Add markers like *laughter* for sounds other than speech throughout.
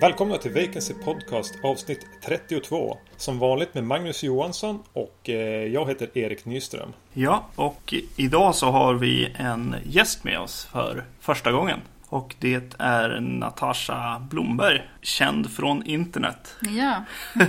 Välkomna till Vacancy Podcast avsnitt 32. Som vanligt med Magnus Johansson och eh, jag heter Erik Nyström. Ja, och idag så har vi en gäst med oss för första gången. Och det är Natasha Blomberg, känd från internet. Ja. *laughs*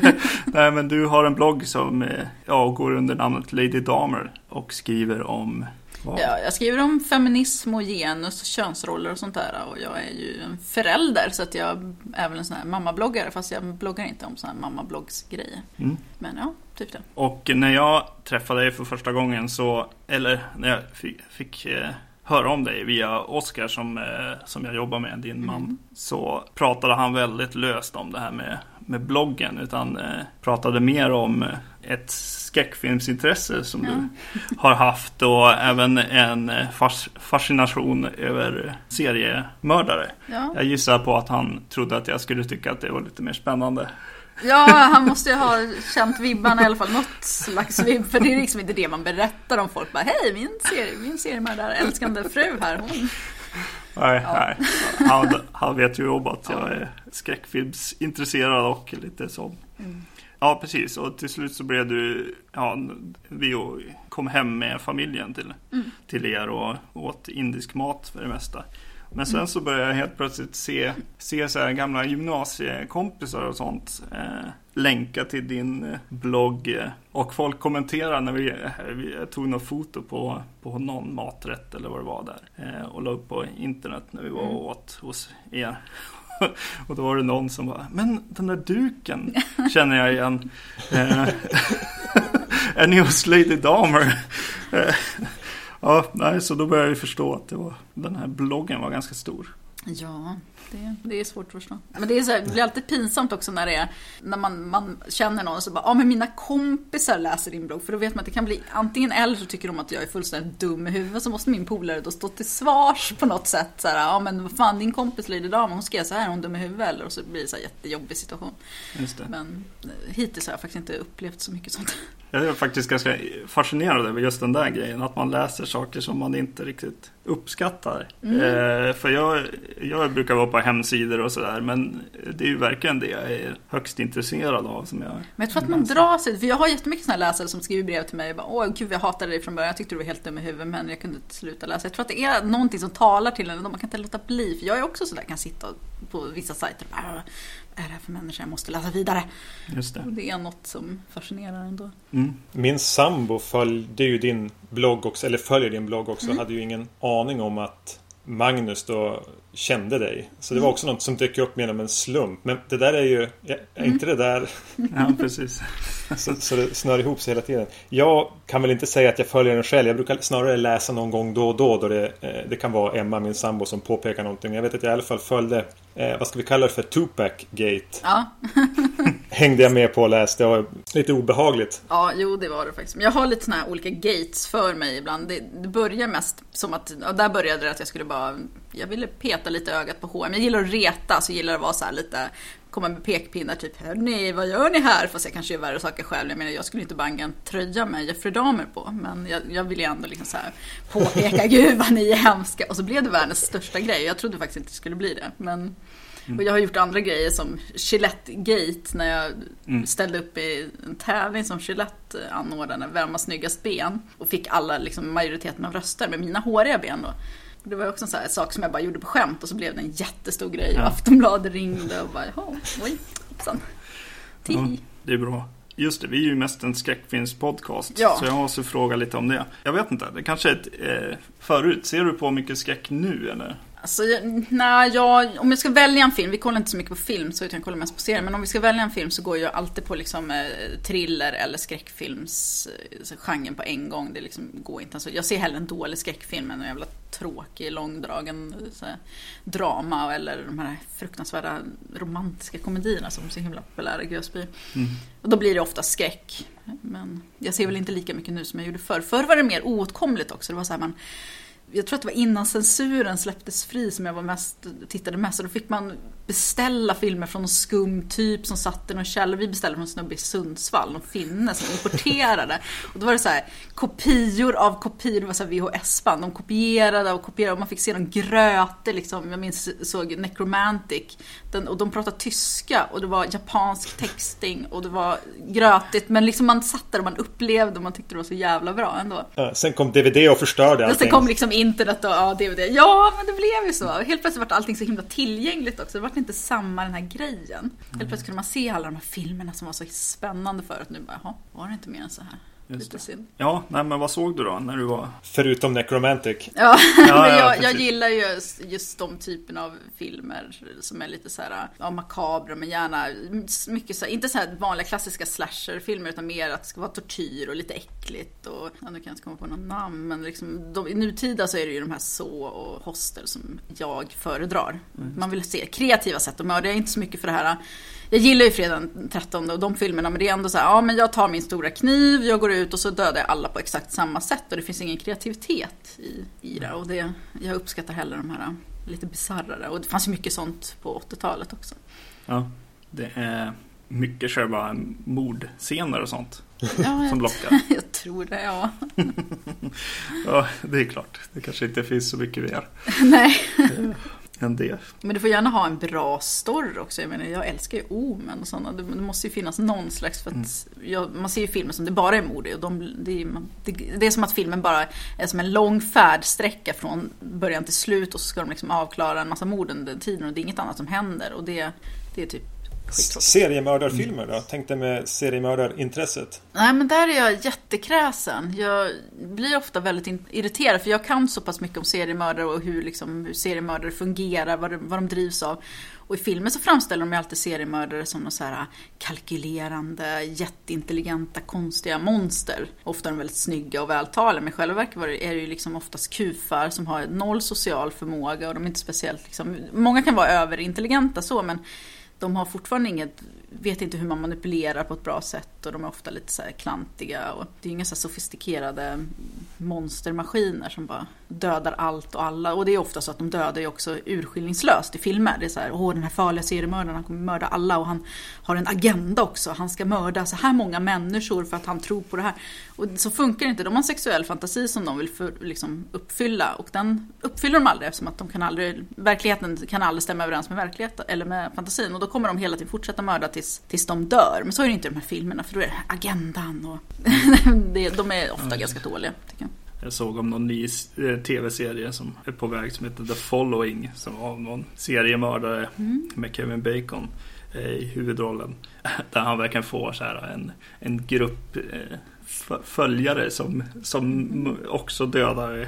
Nej, men du har en blogg som eh, ja, går under namnet Lady Damer och skriver om vad? ja, jag skriver om feminism och genus och könsroller och sånt där. Och jag är ju en förälder så att jag är väl en sån här mammabloggare fast jag bloggar inte om såna här mammabloggsgrejer. Mm. Men ja, typ det. Och när jag träffade dig för första gången så, eller när jag fick, fick eh, höra om dig via Oskar som, eh, som jag jobbar med, din man, så pratade han väldigt löst om det här med, med bloggen. Utan eh, pratade mer om eh, ett skräckfilmsintresse som du har haft och även en eh, fas, fascination över seriemördare. Ja. Jag gissar på att han trodde att jag skulle tycka att det var lite mer spännande. ja, han måste ju ha känt vibbarna i alla fall, något slags vibb. För det är liksom inte det man berättar om folk. Bara, hej, min, serie, min seriemördare, älskande fru här, hon Nej, Ja. nej. Han, han vet ju om att jag är skräckfilmsintresserad och lite så. Mm. Ja, precis. Och till slut så blev du, ja, vi kom hem med familjen till, Mm. till er och åt indisk mat för det mesta. Men sen Mm. så började jag helt plötsligt se, se så här gamla gymnasiekompisar och sånt eh, länka till din eh, blogg. eh, Och folk kommenterade när vi, eh, vi tog något foto på, på någon maträtt eller vad det var där. Eh, och la upp på internet när vi var Mm. och åt hos er. *laughs* Och då var det någon som bara, men den där duken känner jag igen. *laughs* Eh, *laughs* är ni hos Lady Damer? Ja, nej, så då började jag förstå att det var, den här bloggen var ganska stor. Ja, det, det är svårt att förstå. Men det, är så här, det blir alltid pinsamt också när det är när man, man känner någon och så bara, ja men mina kompisar läser din blogg. För då vet man att det kan bli antingen eller så tycker de att jag är fullständigt dum i huvudet så måste min polare då stå till svars på något sätt. Så ja men vad fan din kompis Lady Dama hon skrev så här, är hon dum i huvudet eller? Och så blir det så här jättejobbig situation. Men eh, hittills har jag faktiskt inte upplevt så mycket sånt. Jag är faktiskt ganska fascinerad över just den där grejen. Att man läser saker som man inte riktigt uppskattar. Mm. Eh, för jag, jag brukar vara på hemsidor och sådär. Men det är ju verkligen det jag är högst intresserad av. Som jag, Men jag tror att man drar sig, för jag har jättemycket här läsare som skriver brev till mig och bara, åh gud jag hatade dig från början, jag tyckte du var helt dum i huvudet men jag kunde inte sluta läsa. Jag tror att det är någonting som talar till en, man kan inte låta bli. För jag är också sådär, kan sitta på vissa sajter och bara, "Ah, vad är det här för människa, jag måste läsa vidare. just det. Och det är något som fascinerar ändå. Mm. Min sambo följde ju din blogg också, eller följer din blogg också. Mm. Hade ju ingen aning om att Magnus då kände dig. Så det var Mm. också något som dök upp genom en slump. Men det där är ju, är inte det där Ja, precis. *laughs* så, så det snör ihop sig hela tiden. Jag kan väl inte säga att jag följer den själv. Jag brukar snarare läsa någon gång då och då. då det, eh, det kan vara Emma, min sambo, som påpekar någonting. Jag vet att jag i alla fall följde, eh, vad ska vi kalla det för, Tupac Gate. Ja, *laughs* Hängde jag med på och läste. Var lite obehagligt. ja jo det var det faktiskt. Men jag har lite såna här olika gates för mig ibland. Det, det börjar mest som att, där började det att jag skulle bara, jag ville peta lite ögat på H&M. Jag gillar att reta, så gillar att vara så lite komma med pekpinnar typ Hörni, vad gör ni här? Fast jag kanske gör värre saker själv. Jag menar, jag skulle inte banga en tröja med Jeffrey Dahmer på. Men jag, jag vill ju ändå liksom så här påpeka, *laughs* gud vad ni är hemska. Och så blev det världens största grej. Jag trodde faktiskt inte det skulle bli det. Men, och jag har gjort andra grejer som Gillette Gate när jag ställde upp i en tävling som Gillette anordnade, Vem har snyggast ben? Och fick alla, liksom majoriteten av röster med mina håriga ben då. Det var också en sån här sak som jag bara gjorde på skämt och så blev det en jättestor grej. Ja. Aftonbladet ringde och bara, oj, hoppsan. Ja, det är bra. Just det, vi är ju mest en skräckfilmspodcast. Ja. Så jag måste fråga lite om det. Jag vet inte, det kanske är ett, eh, förut. Ser du på mycket skräck nu eller? Alltså, nej, jag, om jag ska välja en film, vi kollar inte så mycket på film så utan jag kollar mest på serier. Men om vi ska välja en film så går jag alltid på liksom, eh, thriller eller skräckfilmsgenren på en gång. Det liksom går inte. Alltså, jag ser hellre en dålig skräckfilm än en jävla tråkig, långdragen här, drama eller de här fruktansvärda romantiska komedierna som är så himla populära Gösby. Mm. Och då blir det ofta skräck. Men jag ser väl inte lika mycket nu som jag gjorde förr. Förr var det mer oåtkomligt också. Det var så här man jag tror att det var innan censuren släpptes fri som jag var mest, tittade mest. Och då fick man beställa filmer från någon skum typ som satt i någon källare. Vi beställde från en snubbe i Sundsvall, någon finne som importerade. *laughs* Och då var det så här kopior av kopior, det var så VHS-band. De kopierade och kopierade och man fick se någon gröte liksom. Jag minns såg Necromantic. Den, och de pratade tyska och det var japansk texting och det var grötigt. Men liksom man satt där och man upplevde och man tyckte det var så jävla bra ändå. Ja, sen kom DVD och förstörde allting. Sen kom liksom internet och ja, DVD. Ja, men det blev ju så. Helt plötsligt var allting så himla tillgängligt också. Det var inte samma den här grejen. Mm. Helt plötsligt kunde man se alla de här filmerna som var så spännande förut. Nu bara, jaha, var det inte mer än så här? Lite synd. Ja, nej, men vad såg du då när du var... Förutom Necromantic. Ja, *laughs* ja, ja jag, jag, gillar ju just, just de typen av filmer som är lite så här, ja, makabra men gärna mycket så här, inte så här vanliga klassiska slasherfilmer utan mer att det ska vara tortyr och lite äckligt och, ja, nu kan jag inte komma på någon namn men liksom de, i nutida så är det ju de här så och hostel som jag föredrar. Mm. Man vill se kreativa sätt att mörda, jag är inte så mycket för det här jag gillar ju fredag den 13 och de filmerna men det är ändå så här, ja men jag tar min stora kniv, jag går ut och så dödar jag alla på exakt samma sätt och det finns ingen kreativitet i, i det. Och det, jag uppskattar hellre de här lite bisarrare och det fanns ju mycket sånt på 80-talet också. Ja, det är mycket själva mordscener och sånt. *laughs* Ja, som lockar. *laughs* Jag tror det, ja. *laughs* ja, det är klart. Det kanske inte finns så mycket mer. Nej än det. Men du får gärna ha en bra story också. Jag menar, jag älskar ju Omen och sådana. Det, måste ju finnas någon slags, för att mm. jag, man ser ju filmer som det bara är mord. Och de, det, är, det, det, är som att filmen bara är som en lång färdsträcka från början till slut och så ska de liksom avklara en massa mord under tiden och det är inget annat som händer. Och det, det är typ Seriemördarfilmer då? Tänkte med seriemördarintresset? Nej men där är jag jättekräsen. Jag blir ofta väldigt irriterad för jag kan så pass mycket om seriemördare och hur, liksom, hur seriemördare fungerar, vad de, vad de drivs av. Och i filmen så framställer de ju alltid seriemördare som någon så här kalkylerande, jätteintelligenta, konstiga monster. Ofta är de väldigt snygga och vältaliga, men i själva verket är det ju liksom oftast kufar som har noll social förmåga och de är inte speciellt liksom, Många kan vara överintelligenta så, men de har fortfarande inget, vet inte hur man manipulerar på ett bra sätt och de är ofta lite så klantiga. Och det är inga så sofistikerade monstermaskiner som bara dödar allt och alla. Och det är ofta så att de dödar ju också urskillningslöst i filmer. Det är så här, åh den här farliga seriemördaren, han kommer mörda alla och han har en agenda också. Han ska mörda så här många människor för att han tror på det här. Och så funkar det inte. De har en sexuell fantasi som de vill för, liksom, uppfylla och den uppfyller de aldrig eftersom att de kan aldrig, verkligheten kan aldrig stämma överens med verkligheten eller med fantasin. Och då kommer de hela tiden fortsätta mörda tills, tills de dör. Men så är det inte i de här filmerna för då är det agendan och *laughs* de är ofta mm. ganska dåliga. Tycker jag. Jag såg om någon ny eh, tv-serie som är på väg som heter The Following. Som av någon seriemördare mm. med Kevin Bacon eh, i huvudrollen. *laughs* Där han verkligen får så här en, en grupp eh, följare som, som också dödar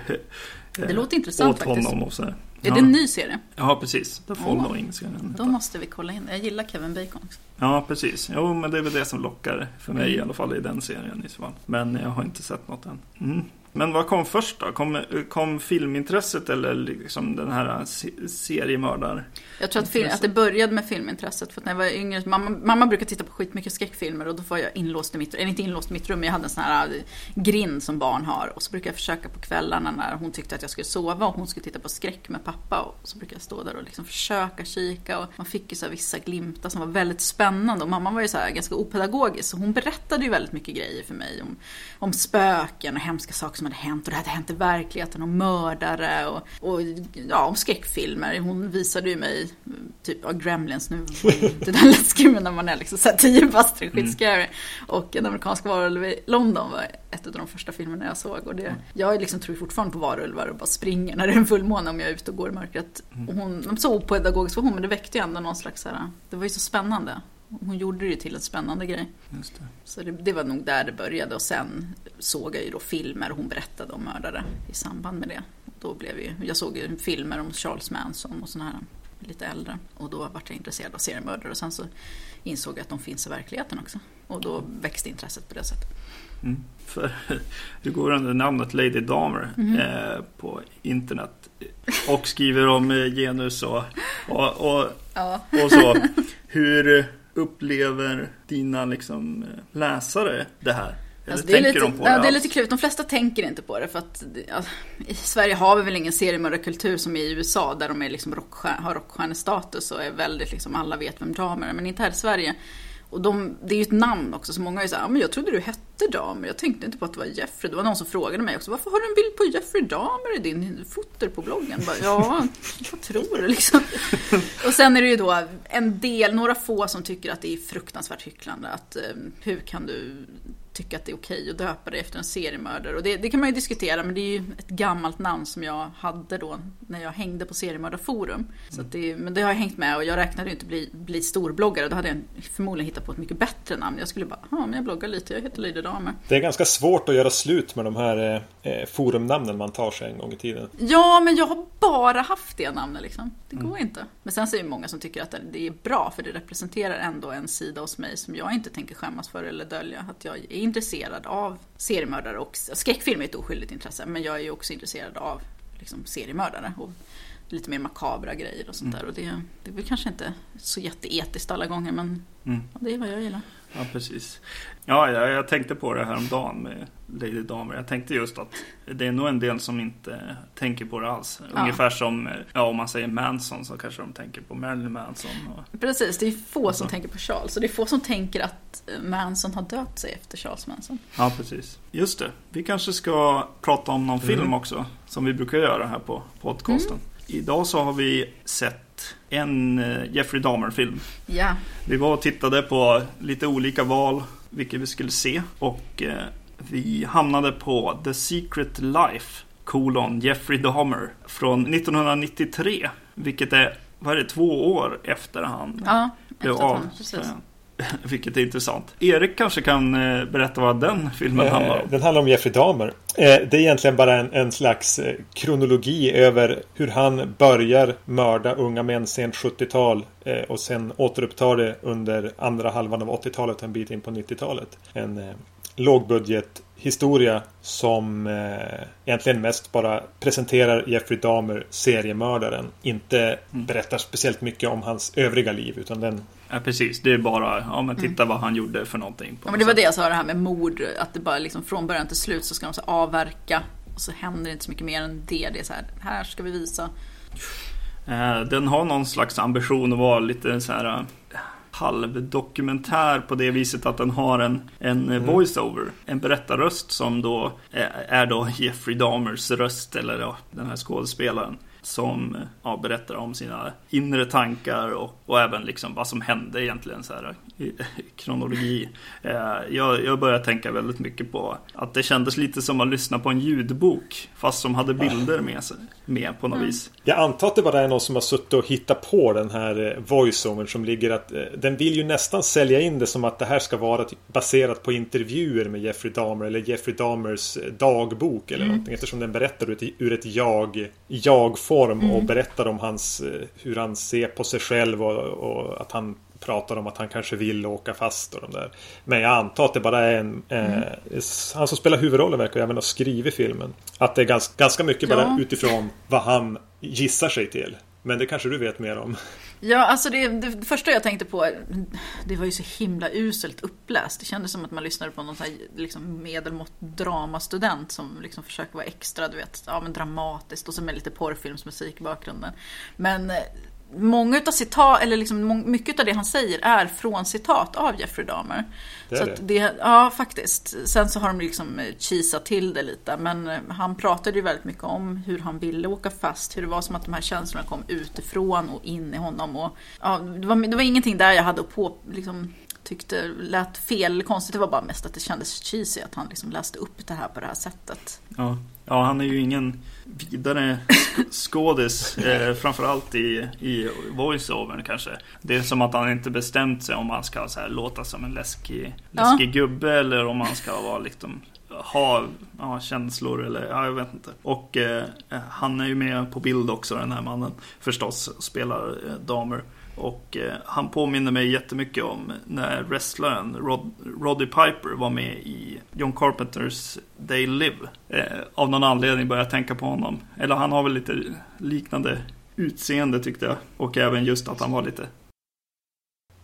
det låter intressant åt honom faktiskt. och så. Är ja. det en ny serie? Ja, precis. The Following ska den Då måste vi kolla in Jag gillar Kevin Bacon också. Ja, precis. Jo, men det är väl det som lockar för mig mm. i alla fall i den serien i så fall. Men jag har inte sett något än. Mm. Men vad kom först då? Kom, kom filmintresset eller liksom den här seriemördar? Jag tror att, film, att det började med filmintresset. För att när jag var yngre, mamma, mamma brukade titta på skitmycket skräckfilmer och då var jag inlåst i mitt rum. Eller inte inlåst i mitt rum, men jag hade en sån här äh, grind som barn har. Och så brukade jag försöka på kvällarna när hon tyckte att jag skulle sova och hon skulle titta på skräck med pappa. Och så brukade jag stå där och liksom försöka kika. Och man fick ju så vissa glimtar som var väldigt spännande. Och mamma var ju så ganska opedagogisk. Så hon berättade ju väldigt mycket grejer för mig om, om spöken och hemska saker som hade hänt och det hade hänt i verkligheten och mördare och, och ja, om skräckfilmer. Hon visade ju mig typ ja, Gremlins nu. *laughs* Det där läskigt men när man är liksom såhär 10 bast, skitscary. Mm. Och En amerikansk varulv i London var ett av de första filmerna jag såg. Och det, mm. Jag liksom tror fortfarande på varulvar och bara springer när det är en fullmåne om jag är ute och går i mörkret. Mm. Och hon, så opedagogisk var hon men det väckte ju ändå någon slags såhär, det var ju så spännande. Hon gjorde det till en spännande grej. Det. Så det, det, var nog där det började och sen såg jag ju då filmer och hon berättade om mördare i samband med det. Då blev ju, jag såg ju filmer om Charles Manson och sådana här lite äldre. Och då var jag intresserad av seriemördare och sen så insåg jag att de finns i verkligheten också. Och då växte intresset på det sättet. Mm. För *laughs* du går under namnet Lady Damer mm. eh, på internet och skriver om eh, genus och, och, och, ja. och så. *laughs* Hur upplever dina liksom, läsare det här? Alltså, det, är lite, de ja, det är lite klurigt. De flesta tänker inte på det för att ja, i Sverige har vi väl ingen seriemördarkultur som i USA där de är liksom rockstjär, har rockstjärnestatus och är väldigt liksom, alla vet vem Dahmer är. Men inte här i Sverige. Och de, det är ju ett namn också, så många är såhär, men jag trodde du hette Dahmer, jag tänkte inte på att det var Jeffrey. Det var någon som frågade mig också, varför har du en bild på Jeffrey Dahmer i din foter på bloggen? Bara, ja, *laughs* vad tror du liksom? Och sen är det ju då en del, några få som tycker att det är fruktansvärt hycklande. Att eh, hur kan du tycka att det är okej att döpa det efter en seriemördare. Och det, det, kan man ju diskutera, men det är ju ett gammalt namn som jag hade då när jag hängde på seriemördarforum. Så det, men det har jag hängt med och jag räknade ju inte bli, bli storbloggare. Då hade jag förmodligen hittat på ett mycket bättre namn. Jag skulle bara, ja men jag bloggar lite, jag heter Lady Damer. Det är ganska svårt att göra slut med de här eh, forumnamnen man tar sig en gång i tiden. Ja, men jag har bara haft det namnet liksom. Det går mm. inte. Men sen så är det många som tycker att det är bra, för det representerar ändå en sida hos mig som jag inte tänker skämmas för eller dölja. Att jag är intresserad av seriemördare och skräckfilm är ett oskyldigt intresse men jag är ju också intresserad av liksom, seriemördare och lite mer makabra grejer och sånt mm. där. Och det, det är väl kanske inte så jätteetiskt alla gånger men mm. det är vad jag gillar. Ja, precis. Ja, jag, jag tänkte på det här om dagen med Lady Damer. Jag tänkte just att det är nog en del som inte tänker på det alls. Ja. Ungefär som, ja om man säger Manson så kanske de tänker på Marilyn Manson. Och... Precis, det är få som tänker på Charles. Och det är få som tänker att Manson har döpt sig efter Charles Manson. Ja, precis. Just det. Vi kanske ska prata om någon mm. film också. Som vi brukar göra här på podcasten. Mm. Idag så har vi sett en eh, Jeffrey Dahmer-film. Ja. Vi var och tittade på lite olika val, vilket vi skulle se. Och eh, vi hamnade på The Secret Life, kolon Jeffrey Dahmer, från 1993. Vilket är, vad är det, två år efter han ja, blev avslöjad. *laughs* Vilket är intressant. Erik kanske kan eh, berätta vad den filmen eh, handlar om. Den handlar om Jeffrey Dahmer. Eh, det är egentligen bara en, en slags kronologi över hur han börjar mörda unga män sent 70-tal och sen återupptar det under andra halvan av 80-talet och en bit in på 90-talet. En lågbudget historia som eh, egentligen mest bara presenterar Jeffrey Dahmer, seriemördaren. Inte mm. berättar speciellt mycket om hans övriga liv utan den Ja precis, det är bara, ja men titta mm. vad han gjorde för någonting. ja men det var det jag sa det här med mord, att det bara liksom från början till slut så ska de så avverka och så händer det inte så mycket mer än det. Det är så här, här ska vi visa. Eh, den har någon slags ambition att vara lite så här halvdokumentär på det viset att den har en, en mm. voiceover, en berättarröst som då är, är då Jeffrey Dahmers röst eller ja, den här skådespelaren som ja, berättar om sina inre tankar och, och även liksom vad som hände egentligen så här, i, i kronologi. Eh, jag, jag började tänka väldigt mycket på att det kändes lite som att lyssna på en ljudbok fast som hade bilder med, sig, med på något mm. vis. Jag antar att det bara är någon som har suttit och hittat på den här eh, voiceovern som ligger att eh, den vill ju nästan sälja in det som att det här ska vara baserat på intervjuer med Jeffrey Dahmer eller Jeffrey Dahmers eh, dagbok eller mm. någonting eftersom den berättar ur ett, ur ett jag, jag-form form mm. och berättar om hans, eh, hur han ser på sig själv och, och, att han pratar om att han kanske vill åka fast och de där. Men jag antar att det bara är en... Eh, mm. Eh, han som spelar huvudrollen verkar även ha skrivit filmen. Att det är ganska, ganska mycket ja. bara utifrån vad han gissar sig till. Men det kanske du vet mer om? Ja, alltså det, det, första jag tänkte på, det var ju så himla uselt uppläst. Det kändes som att man lyssnade på någon sån här, liksom medelmått dramastudent som liksom försöker vara extra, du vet, ja, men dramatiskt och så med lite porrfilmsmusik i bakgrunden. Men eh, många utav citat, eller liksom mycket av det han säger är från citat av Jeffrey Dahmer. Det så det. det. Ja, faktiskt. Sen så har de liksom cheesat till det lite. Men eh, han pratade ju väldigt mycket om hur han ville åka fast. Hur det var som att de här känslorna kom utifrån och in i honom. Och, ja, det, var, det var ingenting där jag hade på, liksom, tyckte lät fel eller konstigt. Det var bara mest att det kändes cheesy att han liksom läste upp det här på det här sättet. Ja, ja han är ju ingen vidare skådis. eh, framförallt i, i voiceovern kanske. Det är som att han inte bestämt sig om han ska så här, låta som en läskig, läskig ja. gubbe eller om han ska vara liksom ha ja, känslor eller ja, jag vet inte. Och eh, han är ju med på bild också den här mannen förstås. Spelar eh, damer. Och eh, han påminner mig jättemycket om när wrestlaren Rod, Roddy Piper var med i John Carpenters They Live. Eh, av någon anledning började jag tänka på honom. Eller han har väl lite liknande utseende tyckte jag. Och även just att han var lite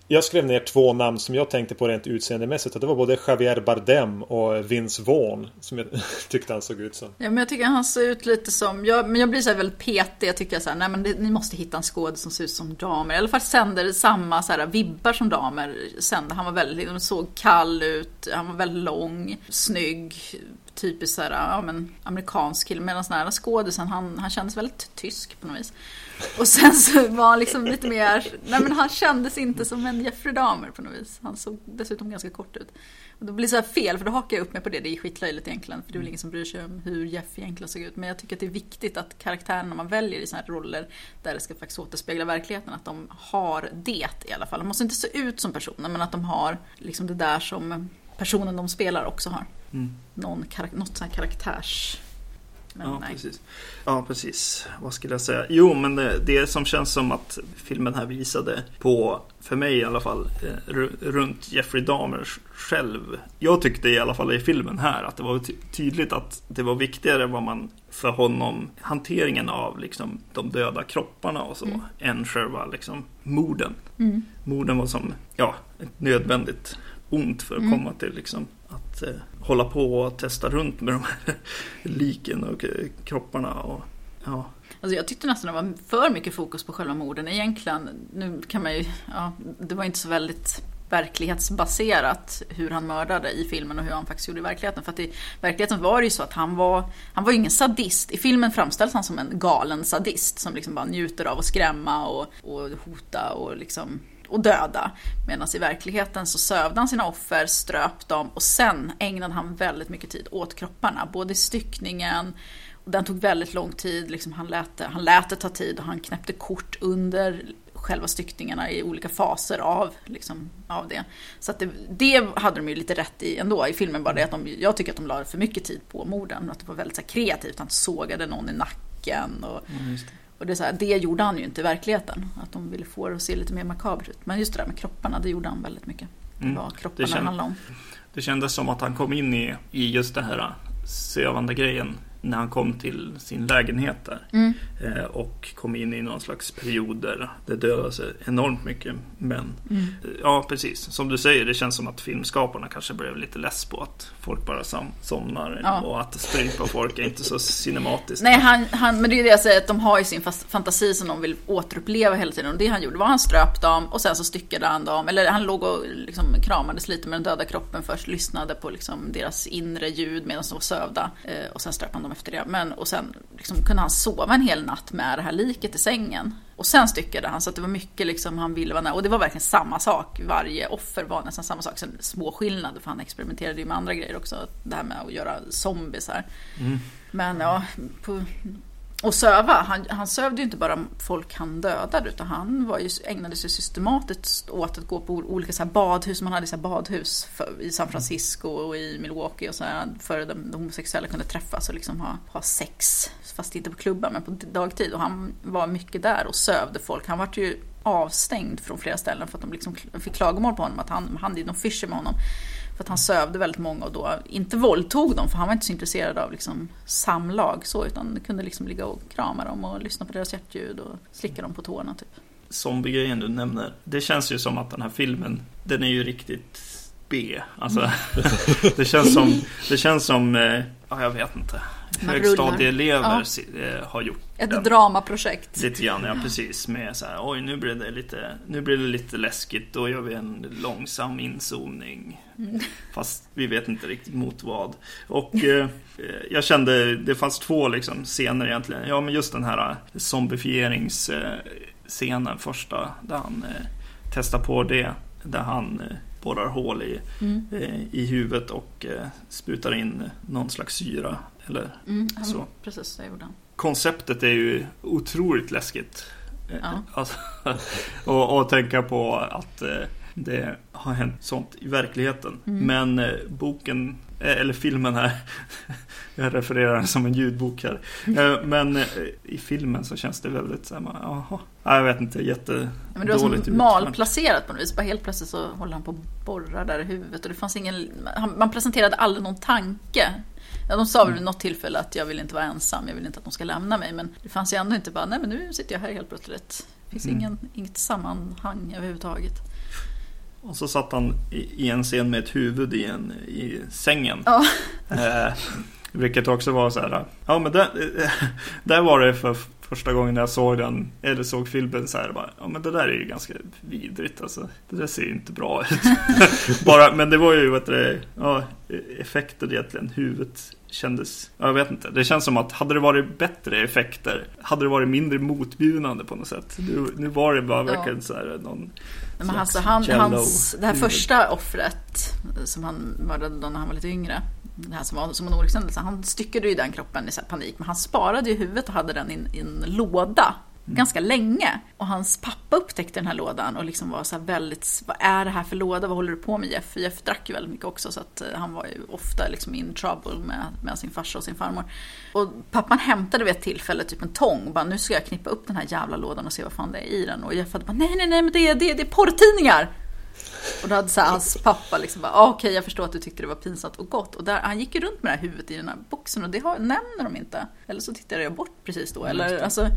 jag skrev ner två namn som jag tänkte på rent utseendemässigt. Det var både Javier Bardem och Vince Vaughn. Som jag *laughs* tyckte han såg ut som. Ja, men jag tycker han ser ut lite som, jag, men jag blir så här väldigt petig. Jag tycker så här, nej men det, ni måste hitta en skådis som ser ut som damer. I alla fall sänder samma så här, vibbar som damer sände. Han var väldigt, såg kall ut, han var väldigt lång, snygg. Typiskt så här, ja men amerikansk kille. Medan den här skådisen, han, han kändes väldigt tysk på något vis. Och sen så var han liksom lite mer, nej men han kändes inte som en Jeffrey Dahmer på något vis. Han såg dessutom ganska kort ut. Och då blir det så här fel, för då hakar jag upp mig på det. Det är skitlöjligt egentligen, för det är väl ingen som bryr sig om hur Jeff egentligen såg ut. Men jag tycker att det är viktigt att karaktärerna man väljer i sådana här roller, där det ska faktiskt återspegla verkligheten, att de har det i alla fall. De måste inte se ut som personer, men att de har liksom det där som personen de spelar också har. Mm. Någon, något sånt här karaktärs men ja, nej. Precis. ja, precis. Vad skulle jag säga? Jo, men det, det som känns som att filmen här visade på, för mig i alla fall, eh, runt Jeffrey Dahmer själv. Jag tyckte i alla fall i filmen här att det var tydligt att det var viktigare vad man för honom, hanteringen av liksom, de döda kropparna och så, mm. än själva liksom, morden. Mm. Morden var som, ja, ett nödvändigt ont för att mm. komma till liksom, att eh, hålla på och testa runt med de här *laughs* liken och eh, kropparna. Och, ja. Alltså jag tyckte nästan det var för mycket fokus på själva morden egentligen. Nu kan man ju, ja, det var inte så väldigt verklighetsbaserat hur han mördade i filmen och hur han faktiskt gjorde i verkligheten. För att i verkligheten var det ju så att han var, han var ju ingen sadist. I filmen framställs han som en galen sadist som liksom bara njuter av att skrämma och, och hota och liksom och döda. Medan i verkligheten så sövde han sina offer, ströp dem och sen ägnade han väldigt mycket tid åt kropparna. Både i styckningen, och den tog väldigt lång tid, liksom han, lät det, han lät det ta tid och han knäppte kort under själva styckningarna i olika faser av, liksom, av det. Så att det, det hade de ju lite rätt i ändå i filmen, bara det att de, jag tycker att de la för mycket tid på morden. Att det var väldigt så här, kreativt, han sågade någon i nacken och mm, och det, är så här, det gjorde han ju inte i verkligheten. Att de ville få det att se lite mer makabert ut. Men just det där med kropparna, det gjorde han väldigt mycket. Mm. var kropparna det, känd, handlade om. Det kändes som att han kom in i, i just det här sövande grejen när han kom till sin lägenhet där. Mm. Eh, och kom in i någon slags period där det dödades enormt mycket män. Mm. Eh, ja, precis. Som du säger, det känns som att filmskaparna kanske blev lite less på att folk bara som, somnar. Ja. Och att strypa folk är inte så cinematiskt. Nej, han, han, men det är det jag säger, att de har ju sin fantasi som de vill återuppleva hela tiden. Och det han gjorde var att han ströp dem och sen så styckade han dem. Eller han låg och liksom kramades lite med den döda kroppen först. Lyssnade på liksom deras inre ljud medan de var sövda. Eh, och sen ströp han dem efter det. Men, och sen liksom, kunde han sova en hel natt med det här liket i sängen. Och sen styckade han så att det var mycket liksom han ville vara nära. Och det var verkligen samma sak. Varje offer var nästan samma sak. Sen små skillnader för han experimenterade ju med andra grejer också. Det här med att göra zombies här. Mm. Men ja, på, och söva, han, han sövde ju inte bara folk han dödade utan han var ju, ägnade sig systematiskt åt att gå på olika så badhus. Man hade så badhus för, i San Francisco och i Milwaukee och så här, för de, de homosexuella kunde träffas och liksom ha, ha sex. Fast inte på klubbar men på dagtid. Och han var mycket där och sövde folk. Han var ju avstängd från flera ställen för att de liksom fick klagomål på honom att han hade någon fischer med honom. För att han sövde väldigt många och då inte våldtog dem för han var inte så intresserad av liksom samlag så utan kunde liksom ligga och krama dem och lyssna på deras hjärtljud och slicka dem på tårna typ. Zombiegrejen du nämner. Det känns ju som att den här filmen den är ju riktigt B. Alltså, mm. *laughs* det känns som, *laughs* det känns som, eh, ja jag vet inte högstadieelever ja. Eh, har gjort Ett den. dramaprojekt. Lite grann, ja precis. Med så här, oj nu blir det lite, nu blir det lite läskigt. Då gör vi en långsam inzoomning. Mm. Fast vi vet inte riktigt mot vad. Och eh, jag kände, det fanns två liksom, scener egentligen. Ja men just den här eh, zombifieringsscenen eh, första. Där han eh, testar på det. Där han eh, borrar hål i, mm. eh, i huvudet och eh, sprutar in någon slags syra eller mm, så. Precis, det gjorde han. Konceptet är ju otroligt läskigt. Ja. *laughs* Alltså, och, och tänka på att eh, det har hänt sånt i verkligheten. Mm. Men eh, boken, eh, eller filmen här, *laughs* jag refererar den som en ljudbok här. *laughs* Men i filmen så känns det väldigt så här, jaha. Jag vet inte, jättedåligt ja, men Det var som malplacerat på något vis. Bara helt plötsligt så håller han på att borra där i huvudet. Och det fanns ingen, man presenterade aldrig någon tanke Ja, de sa väl vid något tillfälle att jag vill inte vara ensam, jag vill inte att de ska lämna mig. Men det fanns ju ändå inte bara, nej men nu sitter jag här helt plötsligt. Det finns mm. ingen, inget sammanhang överhuvudtaget. Och så satt han i, i en scen med ett huvud i, en, i sängen. Ja. Eh, vilket också var så här. Ja men där, *laughs* där var det för första gången jag såg den, eller såg filmen så här bara, ja men det där är ju ganska vidrigt alltså. Det där ser ju inte bra ut. *laughs* bara, men det var ju, vet du, ja, effekter egentligen, huvudet kändes, jag vet inte. Det känns som att hade det varit bättre effekter, hade det varit mindre motbjudande på något sätt. Nu, nu var det bara verkligen ja. så här någon men alltså han, hans, det här första offret som han mördade då när han var lite yngre det här som var som en olyckshändelse. Han styckade ju den kroppen i panik, men han sparade ju huvudet och hade den i, en låda mm. ganska länge. Och hans pappa upptäckte den här lådan och liksom var så väldigt, vad är det här för låda, vad håller du på med Jeff? Jeff drack ju väldigt mycket också så att han var ju ofta liksom in trouble med, med sin farsa och sin farmor. Och pappan hämtade vid ett tillfälle typ en tång och bara nu ska jag knippa upp den här jävla lådan och se vad fan det är i den. Och Jeff hade bara nej nej nej men det är, det är, det är porrtidningar! Och då hade så här, hans pappa liksom bara, ah, okej okay, jag förstår att du tyckte det var pinsamt och gott. Och där, han gick ju runt med det här huvudet i den här boxen och det har, nämner de inte. Eller så tittade jag bort precis då. Eller, alltså,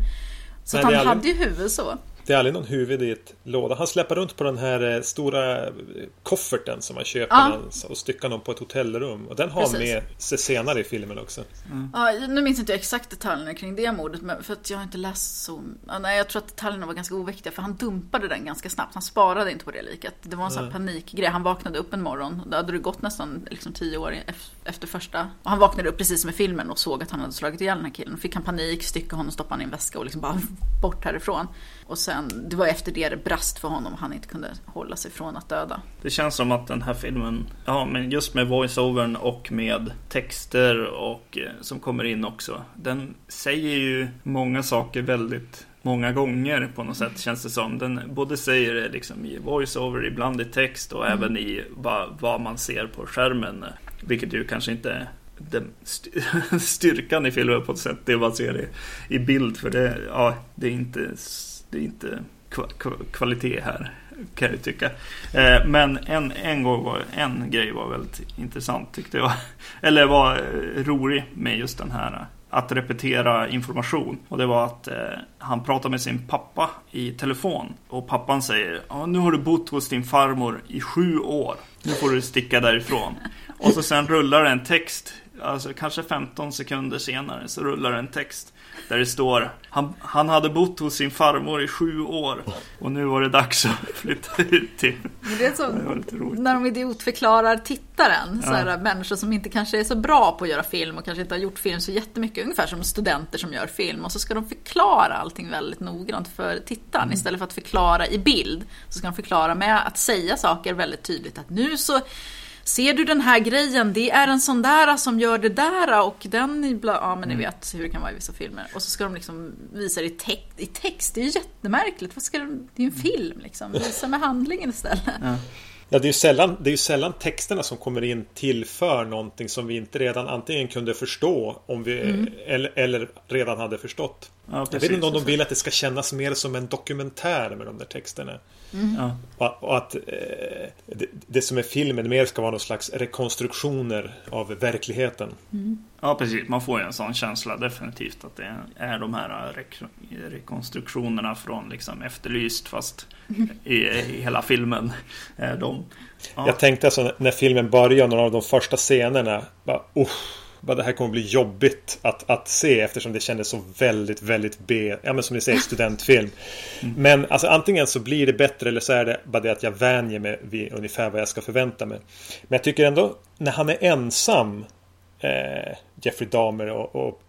så Nej, han aldrig... hade ju huvud så. Det är aldrig någon huvud i ett låda. Han släpper runt på den här eh, stora eh, kofferten som man köper ja. och styckar någon på ett hotellrum. Och den har Precis. med sig senare i filmen också. Mm. Ja, nu minns inte jag exakt detaljerna kring det mordet. För att jag har inte läst så... Ja, nej, jag tror att detaljerna var ganska oviktiga. För han dumpade den ganska snabbt. Han sparade inte på det liket. Det var en sån här panikgrej. Han vaknade upp en morgon. Då hade det gått nästan liksom, tio år efter första. Och han vaknade upp precis som i filmen och såg att han hade slagit ihjäl den här killen. Fick han panik, styckade honom, stoppade han i en väska och liksom bara bort härifrån. Och sen, det var efter det det brast för honom han inte kunde hålla sig från att döda. Det känns som att den här filmen, ja men just med voiceovern och med texter och eh, som kommer in också. Den säger ju många saker väldigt många gånger på något sätt känns det som. Den både säger det liksom i voiceover, ibland i text och mm. även i vad, vad man ser på skärmen. Vilket ju kanske inte den *laughs* styrkan i filmen på ett sätt, det man ser i, i bild. För det, ja, det är inte det är inte kvalitet här kan jag tycka. Eh, men en, en, gång var, en grej var väldigt intressant tyckte jag. *laughs* Eller var eh, rolig med just den här eh, att repetera information. Och det var att eh, han pratade med sin pappa i telefon. Och pappan säger nu har du bott hos din farmor i sju år. Nu får du sticka därifrån. Och så sen rullar det en text. Alltså kanske 15 sekunder senare så rullar det en text. Där det står han, han hade bott hos sin farmor i sju år och nu var det dags att *laughs* flytta ut till. Det är så, det när de idiotförklarar tittaren, så här, människor som inte kanske är så bra på att göra film och kanske inte har gjort film så jättemycket, ungefär som studenter som gör film. Och så ska de förklara allting väldigt noggrant för tittaren mm. istället för att förklara i bild. Så ska de förklara med att säga saker väldigt tydligt att nu så Ser du den här grejen? Det är en sån där som gör det där och den... Ja, men ni mm. vet hur det kan vara i vissa filmer. Och så ska de liksom visa det i, te i text. Det är ju jättemärkligt. Vad ska de... Det är ju en film liksom. Visa med handlingen istället. Ja. Ja, det är ju sällan, det är sällan texterna som kommer in tillför någonting som vi inte redan antingen kunde förstå om vi, mm. eller, eller, redan hade förstått. Ja, jag vet inte om de vill att det ska kännas mer som en dokumentär med de där texterna. Mm. Ja. Och, och, att eh, det, det, som är filmen mer ska vara någon slags rekonstruktioner av verkligheten. Mm. Ja, precis. Man får ju en sån känsla definitivt att det är de här re rekonstruktionerna från liksom Efterlyst fast i, i hela filmen. De, ja. Jag tänkte alltså när filmen börjar, några av de första scenerna, bara, bara det här kommer bli jobbigt att, att se eftersom det kändes så väldigt, väldigt B, ja men som ni säger, studentfilm. Mm. Men alltså antingen så blir det bättre eller så är det bara det att jag vänjer mig vid ungefär vad jag ska förvänta mig. Men jag tycker ändå, när han är ensam, eh, Jeffrey Dahmer och, och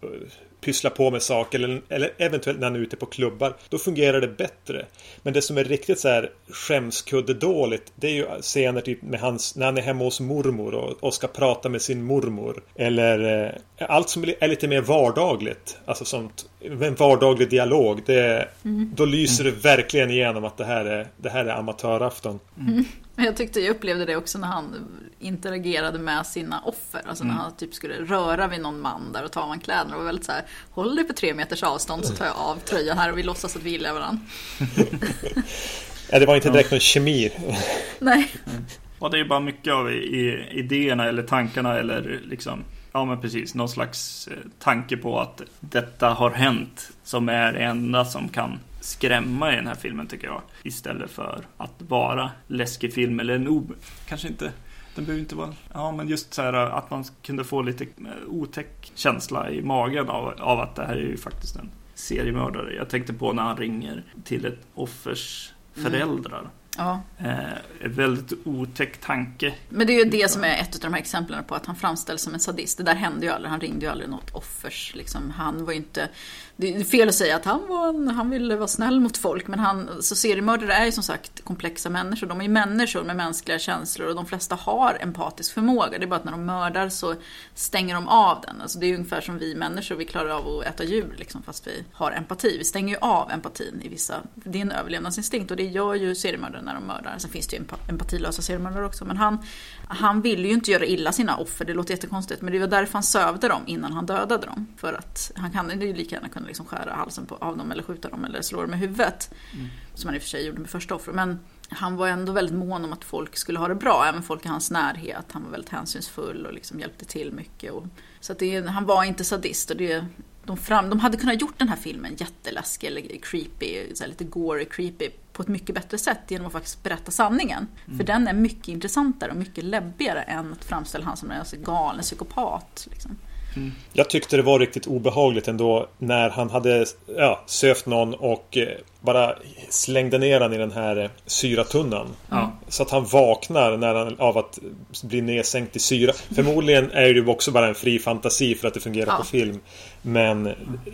pyssla på med saker eller, eller eventuellt när han är ute på klubbar. Då fungerar det bättre. Men det som är riktigt så här skämskudde dåligt. Det är ju scener typ med hans, när han är hemma hos mormor och, och ska prata med sin mormor. Eller eh, allt som är lite mer vardagligt. Alltså sånt, en vardaglig dialog. Det, mm. Då lyser det verkligen igenom att det här är, det här är amatörafton. Mm. Jag tyckte jag upplevde det också när han interagerade med sina offer. Alltså när mm. han typ skulle röra vid någon man där och ta av kläderna. Det var väldigt så här, håll dig på tre meters avstånd så tar jag av tröjan här och vi låtsas att vi gillar varandra. *laughs* ja, det var inte direkt någon kemi. Nej. Mm. Och det är bara mycket av idéerna eller tankarna eller liksom Ja men precis, någon slags eh, tanke på att detta har hänt som är det enda som kan skrämma i den här filmen tycker jag. Istället för att vara läskig film eller en. Kanske inte... Den behöver inte vara... Ja, men just så här att man kunde få lite eh, otäck känsla i magen av, av att det här är ju faktiskt en seriemördare. Jag tänkte på när han ringer till ett offers föräldrar. Mm. Ja. Eh, väldigt otäck tanke. Men det är ju det som är ett av de här exemplen på att han framställs som en sadist. Det där hände ju aldrig. Han ringde ju aldrig något offers. Liksom. Han var ju inte... Det är fel att säga att han, var en, han ville vara snäll mot folk. Men han, så seriemördare är ju som sagt komplexa människor. De är ju människor med mänskliga känslor och de flesta har empatisk förmåga. Det är bara att när de mördar så stänger de av den. Alltså det är ungefär som vi människor, vi klarar av att äta djur liksom, fast vi har empati. Vi stänger ju av empatin i vissa... Det är en överlevnadsinstinkt och det gör ju seriemördare när de mördar. Sen finns det ju empatilösa seriemördare också. Men han, han ville ju inte göra illa sina offer, det låter jättekonstigt. Men det var därför han sövde dem innan han dödade dem. För att han kan ju lika gärna kunna liksom skära halsen på, av dem eller skjuta dem eller slå dem i huvudet. Mm. Som han i och för sig gjorde med första offret. Men han var ändå väldigt mån om att folk skulle ha det bra, även folk i hans närhet. Han var väldigt hänsynsfull och liksom hjälpte till mycket. Och, så att det, han var inte sadist och det, de, fram, de hade kunnat gjort den här filmen jätteläskig eller creepy, så lite gory creepy på ett mycket bättre sätt genom att faktiskt berätta sanningen. Mm. För den är mycket intressantare och mycket läbbigare än att framställa han som en galen psykopat. Liksom. Mm. Jag tyckte det var riktigt obehagligt ändå när han hade ja, sövt någon och eh, bara slängde ner den i den här eh, syratunnan. Mm. Så att han vaknar när han, av att bli nedsänkt i syra. Förmodligen är det ju också bara en fri fantasi för att det fungerar ja. på film. Men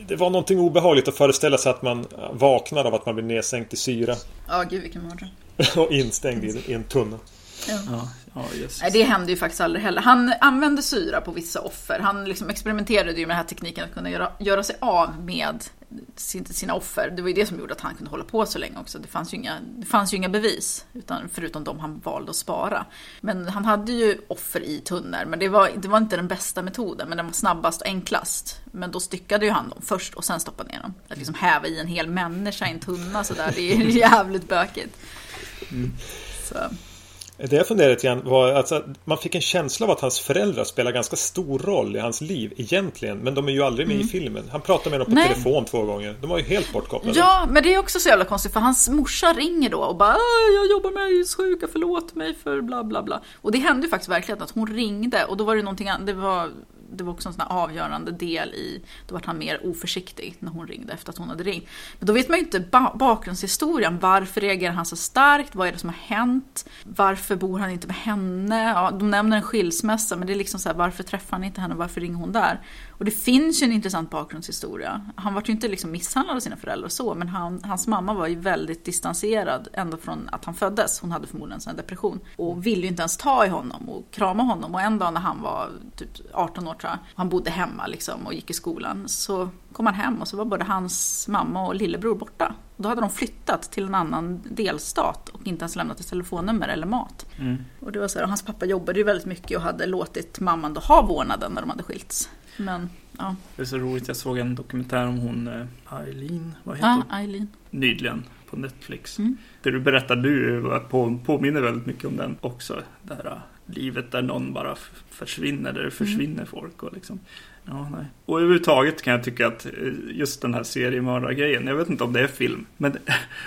det var någonting obehagligt att föreställa sig att man vaknar av att man blir nedsänkt i syra. Ja, gud vilken mardröm. *laughs* och instängd i, i en tunna. Ja. Ja, Nej, det hände ju faktiskt aldrig heller. Han använde syra på vissa offer. Han liksom experimenterade ju med den här tekniken att kunna göra, göra sig av med sina offer. Det var ju det som gjorde att han kunde hålla på så länge också. Det fanns ju inga, det fanns inga bevis, utan, förutom de han valde att spara. Men han hade ju offer i tunnor, men det var, det var inte den bästa metoden, men den var snabbast och enklast. Men då styckade ju han dem först och sen stoppade ner dem. Att liksom häva i en hel människa i en tunna sådär, det är *laughs* jävligt bökigt. Mm. Så. Det jag funderade lite grann var att alltså, man fick en känsla av att hans föräldrar spelar ganska stor roll i hans liv egentligen. Men de är ju aldrig med mm. i filmen. Han pratar med dem på Nej. telefon två gånger. De var ju helt bortkopplade. Ja, men det är också så jävla konstigt för hans morsa ringer då och bara Jag jobbar med aidssjuka, förlåt mig för bla bla bla. Och det hände ju faktiskt verkligen att hon ringde och då var det någonting annat. Det var det var också en sån avgörande del i, då var han mer oförsiktig när hon ringde efter att hon hade ringt. Men då vet man ju inte ba bakgrundshistorien. Varför reagerar han så starkt? Vad är det som har hänt? Varför bor han inte med henne? Ja, de nämner en skilsmässa, men det är liksom så här, varför träffar han inte henne? Varför ringer hon där? Och det finns ju en intressant bakgrundshistoria. Han var ju inte liksom misshandlad av sina föräldrar så, men han, hans mamma var ju väldigt distanserad ända från att han föddes. Hon hade förmodligen en depression och ville ju inte ens ta i honom och krama honom. Och en dag när han var typ 18 år jag, han bodde hemma liksom och gick i skolan, så kom han hem och så var både hans mamma och lillebror borta. Då hade de flyttat till en annan delstat och inte ens lämnat ett telefonnummer eller mat. Mm. Och det var så här, hans pappa jobbade ju väldigt mycket och hade låtit mamman då ha vårdnaden när de hade skilts. Men, ja. Det är så roligt, jag såg en dokumentär om hon eh, Eileen, vad heter hon? Eileen. Nyligen på Netflix. Mm. Det du berättade nu på, påminner väldigt mycket om den också. Det här livet där någon bara försvinner, där det försvinner mm. folk. Och, liksom. ja, nej. och överhuvudtaget kan jag tycka att eh, just den här seriemördargrejen, jag vet inte om det är film, men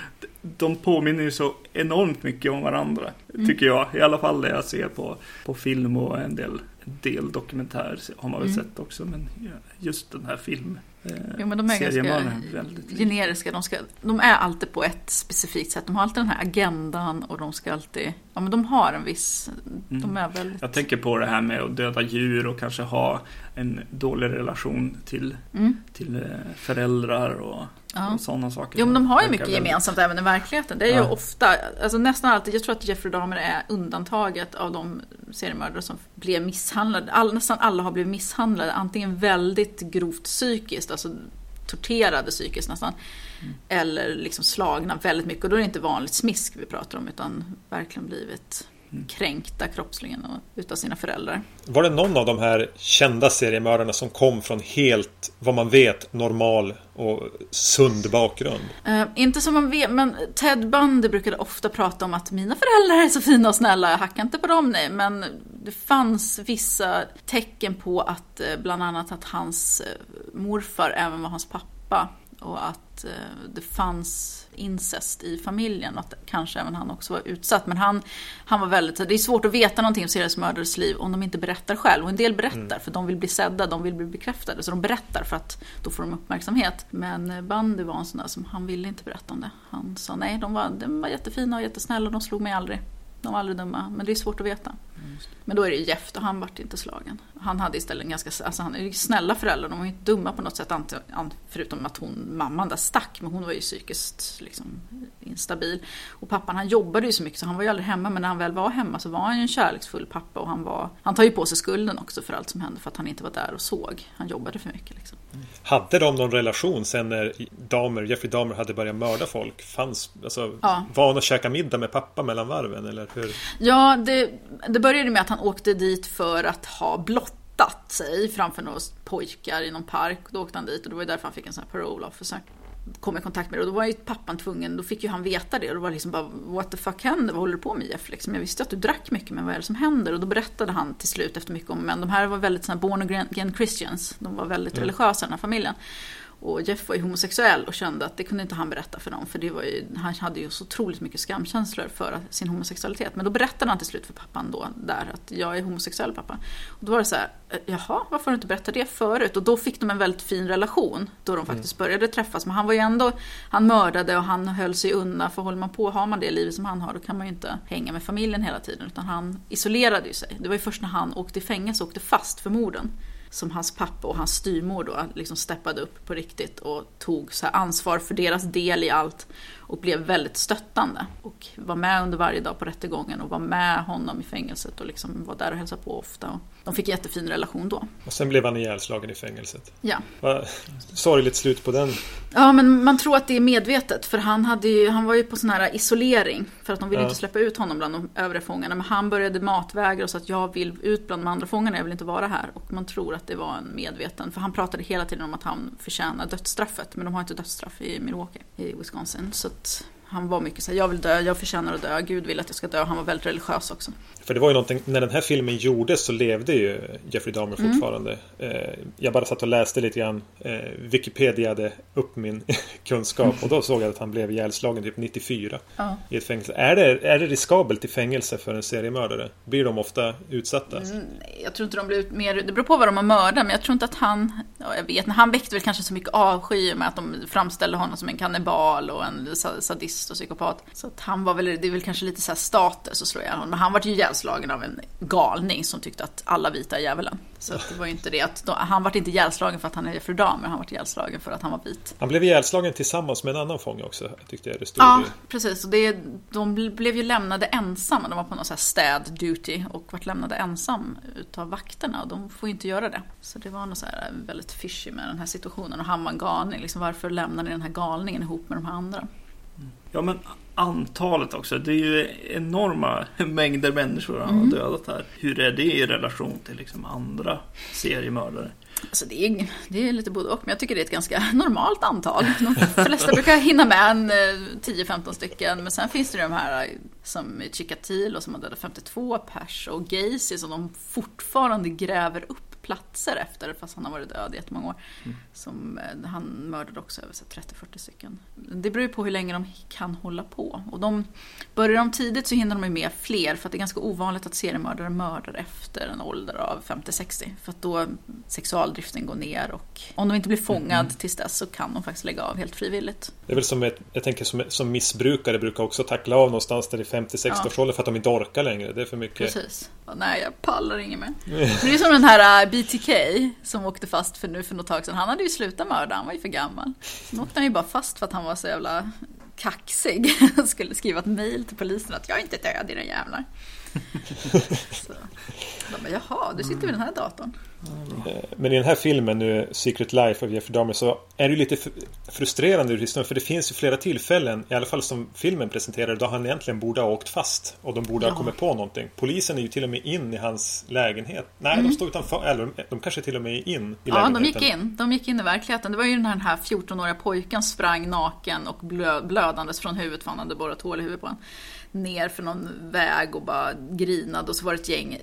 *laughs* de påminner ju så enormt mycket om varandra. Mm. Tycker jag. I alla fall det jag ser på, på film och en del, en del dokumentär har man väl mm. sett också. Men just den här film eh, Jo men de är ganska generiska. De, ska, de är alltid på ett specifikt sätt. De har alltid den här agendan och de ska alltid... Ja men de har en viss... Mm. De är väldigt... Jag tänker på det här med att döda djur och kanske ha en dålig relation till, mm. till eh, föräldrar och Ja. Och sådana saker. Jo men de har ju mycket gemensamt även i verkligheten. Det är ja. ju ofta, alltså nästan alltid, jag tror att Jeffrey Dahmer är undantaget av de seriemördare som blev misshandlade. All, nästan alla har blivit misshandlade, antingen väldigt grovt psykiskt, alltså torterade psykiskt nästan. Mm. Eller liksom slagna väldigt mycket. Och då är det inte vanligt smisk vi pratar om utan verkligen blivit kränkta kroppsligen utav sina föräldrar. Var det någon av de här kända seriemördarna som kom från helt, vad man vet, normal och sund bakgrund? Uh, inte som man vet, men Ted Bundy brukade ofta prata om att mina föräldrar är så fina och snälla, jag hackar inte på dem nej, men det fanns vissa tecken på att eh, bland annat att hans eh, morfar även var hans pappa och att eh, det fanns incest i familjen och att kanske även han också var utsatt. Men han, han var väldigt, det är svårt att veta någonting om seriemördares liv om de inte berättar själv. Och en del berättar mm. för de vill bli sedda, de vill bli bekräftade. Så de berättar för att då får de uppmärksamhet. Men Bandy var en sån där som han ville inte berätta om det. Han sa nej, de var, de var jättefina och jättesnälla och de slog mig aldrig. De var aldrig dumma, men det är svårt att veta. Men då är det Jeff, och han vart inte slagen. Han hade istället en ganska, alltså han är snälla föräldrar, de var ju inte dumma på något sätt. Förutom att hon, mamman där stack, men hon var ju psykiskt liksom, instabil. Och pappan han jobbade ju så mycket så han var ju aldrig hemma, men när han väl var hemma så var han ju en kärleksfull pappa. Och han, var, han tar ju på sig skulden också för allt som hände, för att han inte var där och såg. Han jobbade för mycket liksom. Hade de någon relation sen när Dahmer, Jeffrey Dahmer hade börjat mörda folk? Fanns, alltså, ja. Var han och käka middag med pappa mellan varven? Eller hur? Ja, det, det började med att han åkte dit för att ha blottat sig framför några pojkar i någon park. Då åkte han dit och det var därför han fick en sån här parole officer kom i kontakt med det. Och då var ju pappan tvungen, då fick ju han veta det. Och då var det liksom bara, what the fuck händer? Vad håller du på med Jeff? Liksom, jag visste att du drack mycket, men vad är det som händer? Och då berättade han till slut efter mycket om, men de här var väldigt såna born again Christians. De var väldigt mm. religiösa den här familjen. Och Jeff var ju homosexuell och kände att det kunde inte han berätta för dem. För det var ju, han hade ju så otroligt mycket skamkänslor för sin homosexualitet. Men då berättade han till slut för pappan då, där, att jag är homosexuell pappa. Och då var det så här, eh, jaha, varför har du inte berättat det förut? Och då fick de en väldigt fin relation. Då de faktiskt mm. började träffas. Men han var ju ändå, han mördade och han höll sig undan. För håller man på, har man det livet som han har, då kan man ju inte hänga med familjen hela tiden. Utan han isolerade ju sig. Det var ju först när han åkte i fängelse och åkte fast för morden som hans pappa och hans styrmor då liksom steppade upp på riktigt och tog så ansvar för deras del i allt och blev väldigt stöttande. Och var med under varje dag på rättegången och var med honom i fängelset och liksom var där och hälsade på ofta. Och de fick en jättefin relation då. Och sen blev han ihjälslagen i fängelset. Ja. Sorgligt slut på den. Ja, men man tror att det är medvetet. För han, hade ju, han var ju på sån här isolering. För att de ville ja. inte släppa ut honom bland de övriga fångarna. Men han började matvägra och sa att jag vill ut bland de andra fångarna, jag vill inte vara här. Och man tror att att det var en medveten. För han pratade hela tiden om att han förtjänar dödsstraffet. Men de har inte dödsstraff i Milwaukee, i Wisconsin. Så att han var mycket så här, jag vill dö, jag förtjänar att dö, Gud vill att jag ska dö. Han var väldigt religiös också. För det var ju någonting, när den här filmen gjordes så levde ju Jeffrey Dahmer mm. fortfarande. Mm. Jag bara satt och läste lite grann. Eh, Wikipedia hade upp min *laughs* kunskap och då såg jag att han blev ihjälslagen typ 94 ja. i ett fängelse. Är det, är det riskabelt i fängelse för en seriemördare? Blir de ofta utsatta? Mm, jag tror inte de blir mer, det beror på vad de har mördat, men jag tror inte att han, ja, jag vet, han väckte väl kanske så mycket avsky med att de framställde honom som en kannibal och en sadist och psykopat. Så att han var väl, det är väl kanske lite så status att slå ihjäl honom, men han var ju ihjälslagen av en galning som tyckte att alla vita är djävulen. Så det var ju inte det att, han var inte ihjälslagen för att han är fru Dahmer, han var ihjälslagen för att han var vit. Han blev ihjälslagen tillsammans med en annan fånge också, tyckte jag det stod. Ja, precis. Och det, de blev ju lämnade ensamma, de var på någon sån här städ duty och vart lämnade ensam utav vakterna och de får ju inte göra det. Så det var något så här väldigt fishy med den här situationen och han var en galning. Liksom, varför lämnade ni den här galningen ihop med de här andra? Ja men antalet också. Det är ju enorma mängder människor han har mm. dödat här. Hur är det i relation till liksom andra seriemördare? Alltså det, är, det är lite både och, men jag tycker det är ett ganska *laughs* normalt antal. De flesta brukar hinna med en 10-15 eh, stycken, men sen finns det de här eh, som Chikatilo som har dödat 52 pers och Gacy som de fortfarande gräver upp platser efter, fast han har varit död i jättemånga år. Mm. Som, eh, han mördade också över 30-40 stycken. Det beror ju på hur länge de kan hålla på. Och de, börjar de tidigt så hinner de ju med fler, för att det är ganska ovanligt att seriemördare mördar efter en ålder av 50-60. För att då sexualdriften går ner och om de inte blir fångad mm. tills dess så kan de faktiskt lägga av helt frivilligt. Det är väl som ett, jag tänker som, som missbrukare brukar också tackla av någonstans där i 50-60 års ålder för att de inte orkar längre. Det är för mycket. Precis. Nej, jag pallar inget mer. *laughs* Det är som den här äh, BTK som åkte fast för nu för något tag sedan. Han hade ju slutat mörda, han var ju för gammal. Sen åkte han ju bara fast för att han var så jävla kaxig. *laughs* Han skulle skriva ett mail till polisen att jag är inte död i den jävlar. *laughs* så. De bara, jaha, du sitter vid den här datorn. Eh, men i den här filmen nu, Secret Life of Jeffrey Dahmer, så är det lite frustrerande ur historien. För det finns ju flera tillfällen, i alla fall som filmen presenterar, då han egentligen borde ha åkt fast. Och de borde ja. ha kommit på någonting. Polisen är ju till och med in i hans lägenhet. Nej, mm. de står utanför. Eller de kanske till och med är in i ja, lägenheten. Ja, de gick in. De gick in i verkligheten. Det var ju den här 14-åriga pojken sprang naken och blö blödandes från huvudet för han hade borrat hål i huvudet på honom ner för någon väg och bara grinade och så var det ett gäng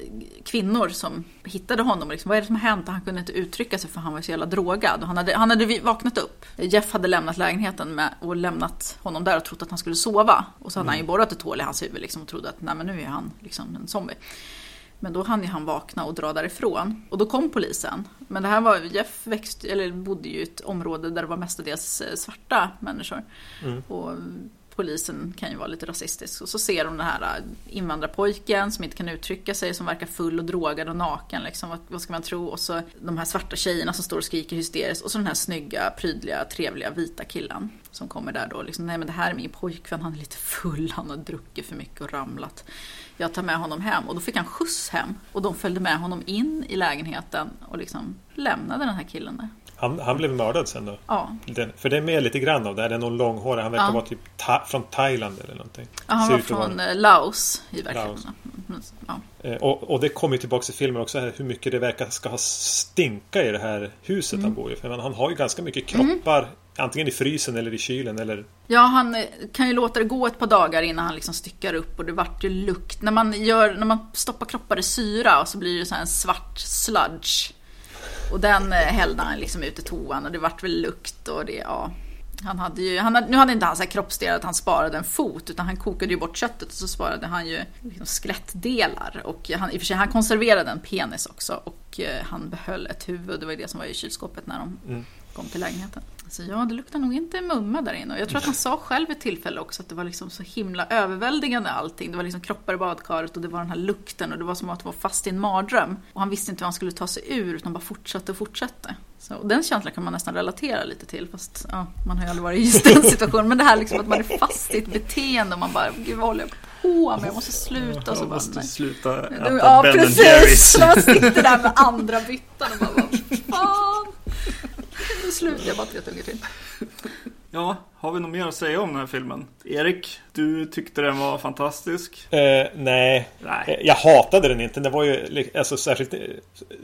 kvinnor som hittade honom. Liksom, vad, är som hänt? Han kunde inte uttrycka sig för han var så jävla drogad. Och han, hade, han hade vaknat upp. Jeff hade lämnat lägenheten med, och lämnat honom där och trott att han skulle sova. Och så hade han ju borrat ett hål i hans huvud liksom, och trodde att nej, men nu är han liksom en zombie. Men då hann ju han vakna och dra därifrån. Och då kom polisen. Men det här var, Jeff växte, eller bodde ju i ett område där det var mestadels eh, svarta människor. Mm. Och polisen kan ju vara lite rasistisk. Och så ser de den här äh, invandrarpojken som inte kan uttrycka sig, som verkar full och drogad och naken. Liksom. Vad, vad ska man tro? Och så de här svarta tjejerna som står och skriker hysteriskt. Och så den här snygga, prydliga, trevliga vita killen. Som kommer där då liksom, nej men det här är min pojkvän, han är lite full, han har druckit för mycket och ramlat. Jag tar med honom hem och då fick han skjuts hem. Och de följde med honom in i lägenheten och liksom lämnade den här killen där. Han, han blev mördad sen då? Ja. Den, för det är med lite grann av det. här. Det är någon långhårig. Han verkar Ja. vara typ ta, från Thailand eller någonting. Ja, han var att vara- från eh, Laos i verkligheten. Laos. Ja. Eh, Och, och det kommer ju tillbaka i filmen också. Här, hur mycket det verkar ska ha stinka i det här huset Mm. han bor i. För han, har ju ganska mycket kroppar. Antingen i frysen eller i kylen. Eller, Ja, han eh, kan ju låta det gå ett par dagar innan han liksom styckar upp och det vart ju lukt. När man, gör, när man stoppar kroppar i syra så blir det så en svart sludge. Och den eh, hällde han liksom ut i toan och det vart väl lukt och det, ja. Han hade ju, han hade, nu hade inte han så här kroppsdelar att han sparade en fot utan han kokade ju bort köttet och så sparade han ju liksom skelettdelar. Och han, i och för sig, han konserverade en penis också och eh, han behöll ett huvud. Det var ju det som var i kylskåpet när de Mm kom till lägenheten. Så ja, det luktar nog inte mumma där inne. Och jag tror att han sa själv vid tillfälle också att det var liksom så himla överväldigande allting. Det var liksom kroppar i badkaret och det var den här lukten och det var som att vara fast i en mardröm. Och han visste inte hur han skulle ta sig ur utan bara fortsatte och fortsatte. Så, och den känslan kan man nästan relatera lite till fast ja, man har ju aldrig varit i just den *laughs* situationen. Men det här liksom att man är fast i ett beteende och man bara, gud vad håller jag på med? Jag måste sluta. Och så Jag bara, måste nej. sluta äta Ja, Ben precis! Jerrys. *laughs* När man sitter där med andra byttan och bara, vad. Nu slutar jag bara tre tuggar till. *laughs* Ja, har vi något mer att säga om den här filmen? Erik, du tyckte den var fantastisk. eh, nej, Nej. Eh, Jag hatade den inte. Det var ju alltså, särskilt eh,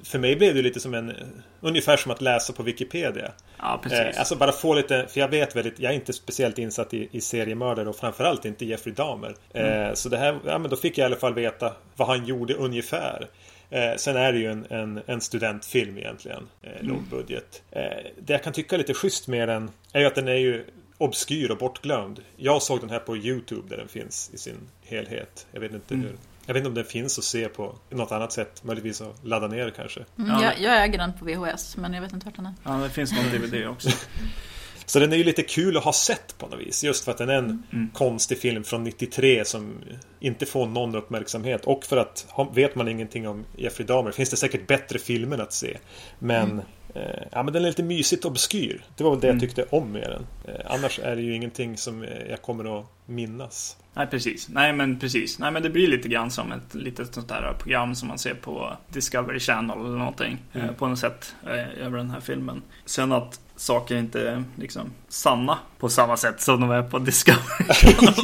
För mig blev det lite som en Ungefär som att läsa på Wikipedia. Ja, precis. Eh, alltså bara få lite För jag vet väldigt Jag är inte speciellt insatt i, i seriemördare och framförallt inte Jeffrey Dahmer. Eh, så det här Ja men då fick jag i alla fall veta Vad han gjorde ungefär. Eh, sen är det ju en, en, en studentfilm egentligen. Eh, låg budget. Eh, det jag kan tycka är lite schysst med den är ju att den är ju obskyr och bortglömd. Jag såg den här på Youtube där den finns i sin helhet. Jag vet inte hur. Jag vet inte om den finns att se på något annat sätt. Möjligtvis att ladda ner kanske. Mm, Ja, jag, jag äger den på VHS, men jag vet inte vart den är. Ja, det finns någon DVD också. *laughs* Så den är ju lite kul att ha sett på något vis. Just för att den är en Mm. konstig film från 93 som inte får någon uppmärksamhet. Och för att vet man ingenting om Jeffrey Dahmer finns det säkert bättre filmer att se. Men, eh, ja, men den är lite mysigt obskyr. Det var väl det Mm. jag tyckte om med den. Eh, annars är det ju ingenting som eh, jag kommer att minnas. Nej, precis. Nej, men precis. Nej, men det blir lite grann som ett litet sånt där program som man ser på Discovery Channel eller någonting. Mm. Eh, på något sätt eh, över den här filmen. Sen att saker inte liksom sanna på samma sätt som de är på Discovery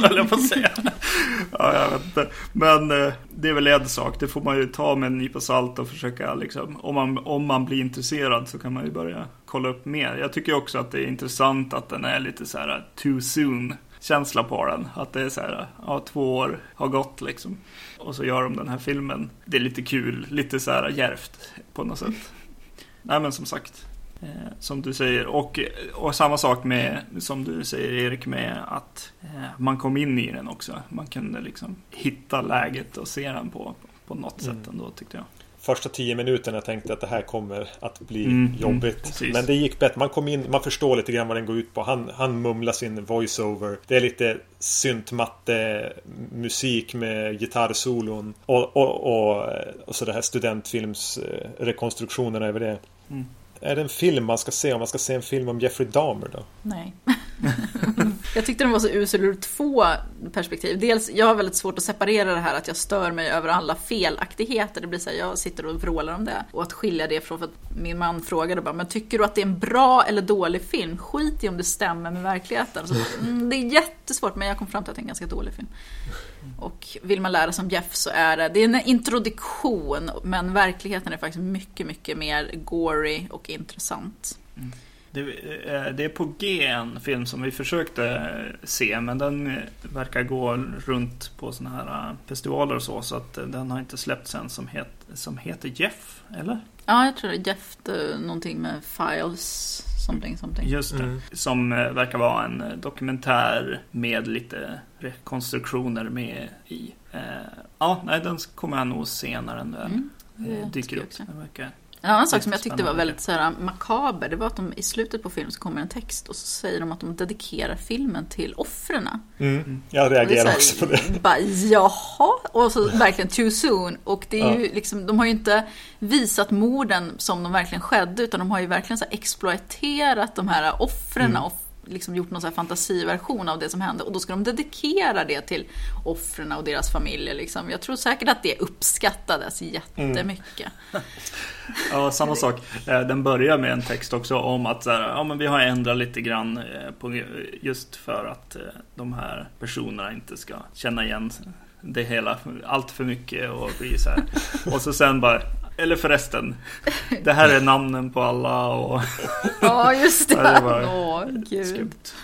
*laughs* *laughs* höll jag på att säga. ja, jag vet inte. Men eh, det är väl en sak. Det får man ju ta med en nypa salt och försöka liksom. Om man, om man blir intresserad så kan man ju börja kolla upp mer. Jag tycker också att det är intressant att den är lite så här too soon känsla på den. Att det är så här, ja två år har gått liksom. Och så gör de den här filmen. Det är lite kul, lite så här djärvt på något sätt. Nej men som sagt. Eh, som du säger. Och, och samma sak med, som du säger Erik, med att eh, man kom in i den också. Man kunde liksom hitta läget och se den på, på något Mm. sätt ändå tyckte jag. Första tio minuterna tänkte jag att det här kommer att bli Mm, mm, jobbigt. precis. Men det gick bättre. Man kom in, man förstår lite grann vad den går ut på. Han, han mumlar sin voiceover. Det är lite syntmatte musik med gitarrsolon. Och, och, och, och så det här studentfilmsrekonstruktionerna över det. Mm. Är det en film man ska se? Om man ska se en film om Jeffrey Dahmer då? Nej. *laughs* jag tyckte den var så usel ur två perspektiv. Dels, jag har väldigt svårt att separera det här att jag stör mig över alla felaktigheter. Det blir så här, jag sitter och vrålar om det. Och att skilja det från, för att min man frågade bara, men tycker du att det är en bra eller dålig film? Skit i om det stämmer med verkligheten. Så, mm, det är jättesvårt, men jag kom fram till att det är en ganska dålig film. Och vill man lära sig om Jeff så är det, det är en introduktion, men verkligheten är faktiskt mycket, mycket mer gory och intressant. Det, eh, det är på G en film som vi försökte eh, se men den eh, verkar gå runt på sådana här festivaler och så så att den har inte släppts än som, het, som heter Jeff, eller? Ja, jag tror det är Jeff, någonting med Files, something, something. Just det. Mm. Som verkar vara en dokumentär med lite rekonstruktioner med i. Ja, nej, den kommer jag nog se när den mm, dyker upp. Den verkar en annan sak som jag tyckte var väldigt så här, makaber, det var att de i slutet på filmen så kommer en text och så säger de att de dedikerar filmen till offren. Mm. Jag reagerar också på det. *laughs* Bara, jaha, och så verkligen too soon. Och det är ja. ju liksom, de har ju inte visat morden som de verkligen skedde, utan de har ju verkligen så exploaterat de här offren mm. och liksom gjort någon så fantasiversion av det som hände och då ska de dedikera det till offren och deras familjer. Liksom. Jag tror säkert att det uppskattades jättemycket. Mm. *laughs* ja, samma sak. Eh, den börjar med en text också om att ja, men vi har ändrat lite grann eh, på, just för att eh, de här personerna inte ska känna igen det hela allt för mycket och bli så här. *laughs* Och så sen bara eller förresten, det här är namnen på alla och... Ja, just det. det var Åh, gud. Skumt.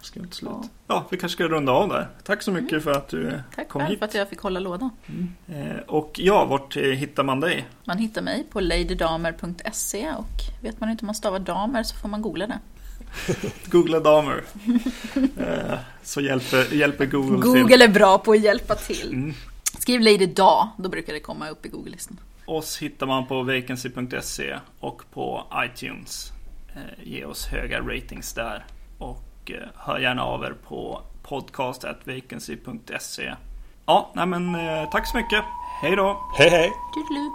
Skumt slut. Ja. ja, vi kanske ska runda av där. Tack så mycket mm. för att du Tack kom hit. Tack för att jag fick hålla lådan. Mm. Eh, och ja, vart eh, hittar man dig? Man hittar mig på ladydamer.se och vet man inte hur man stavar damer så får man googla det. *laughs* Googla damer. Eh, så hjälper, hjälper Google Google till. är bra på att hjälpa till. Mm. Skriv Lady Da, då brukar det komma upp i Google-listan. Oss hittar man på vacancy.se och på iTunes. Eh, ge oss höga ratings där. Och eh, hör gärna av er på podcast.vacancy.se. Ja, nej men eh, tack så mycket. Hej då! Hej hej! Toodaloo.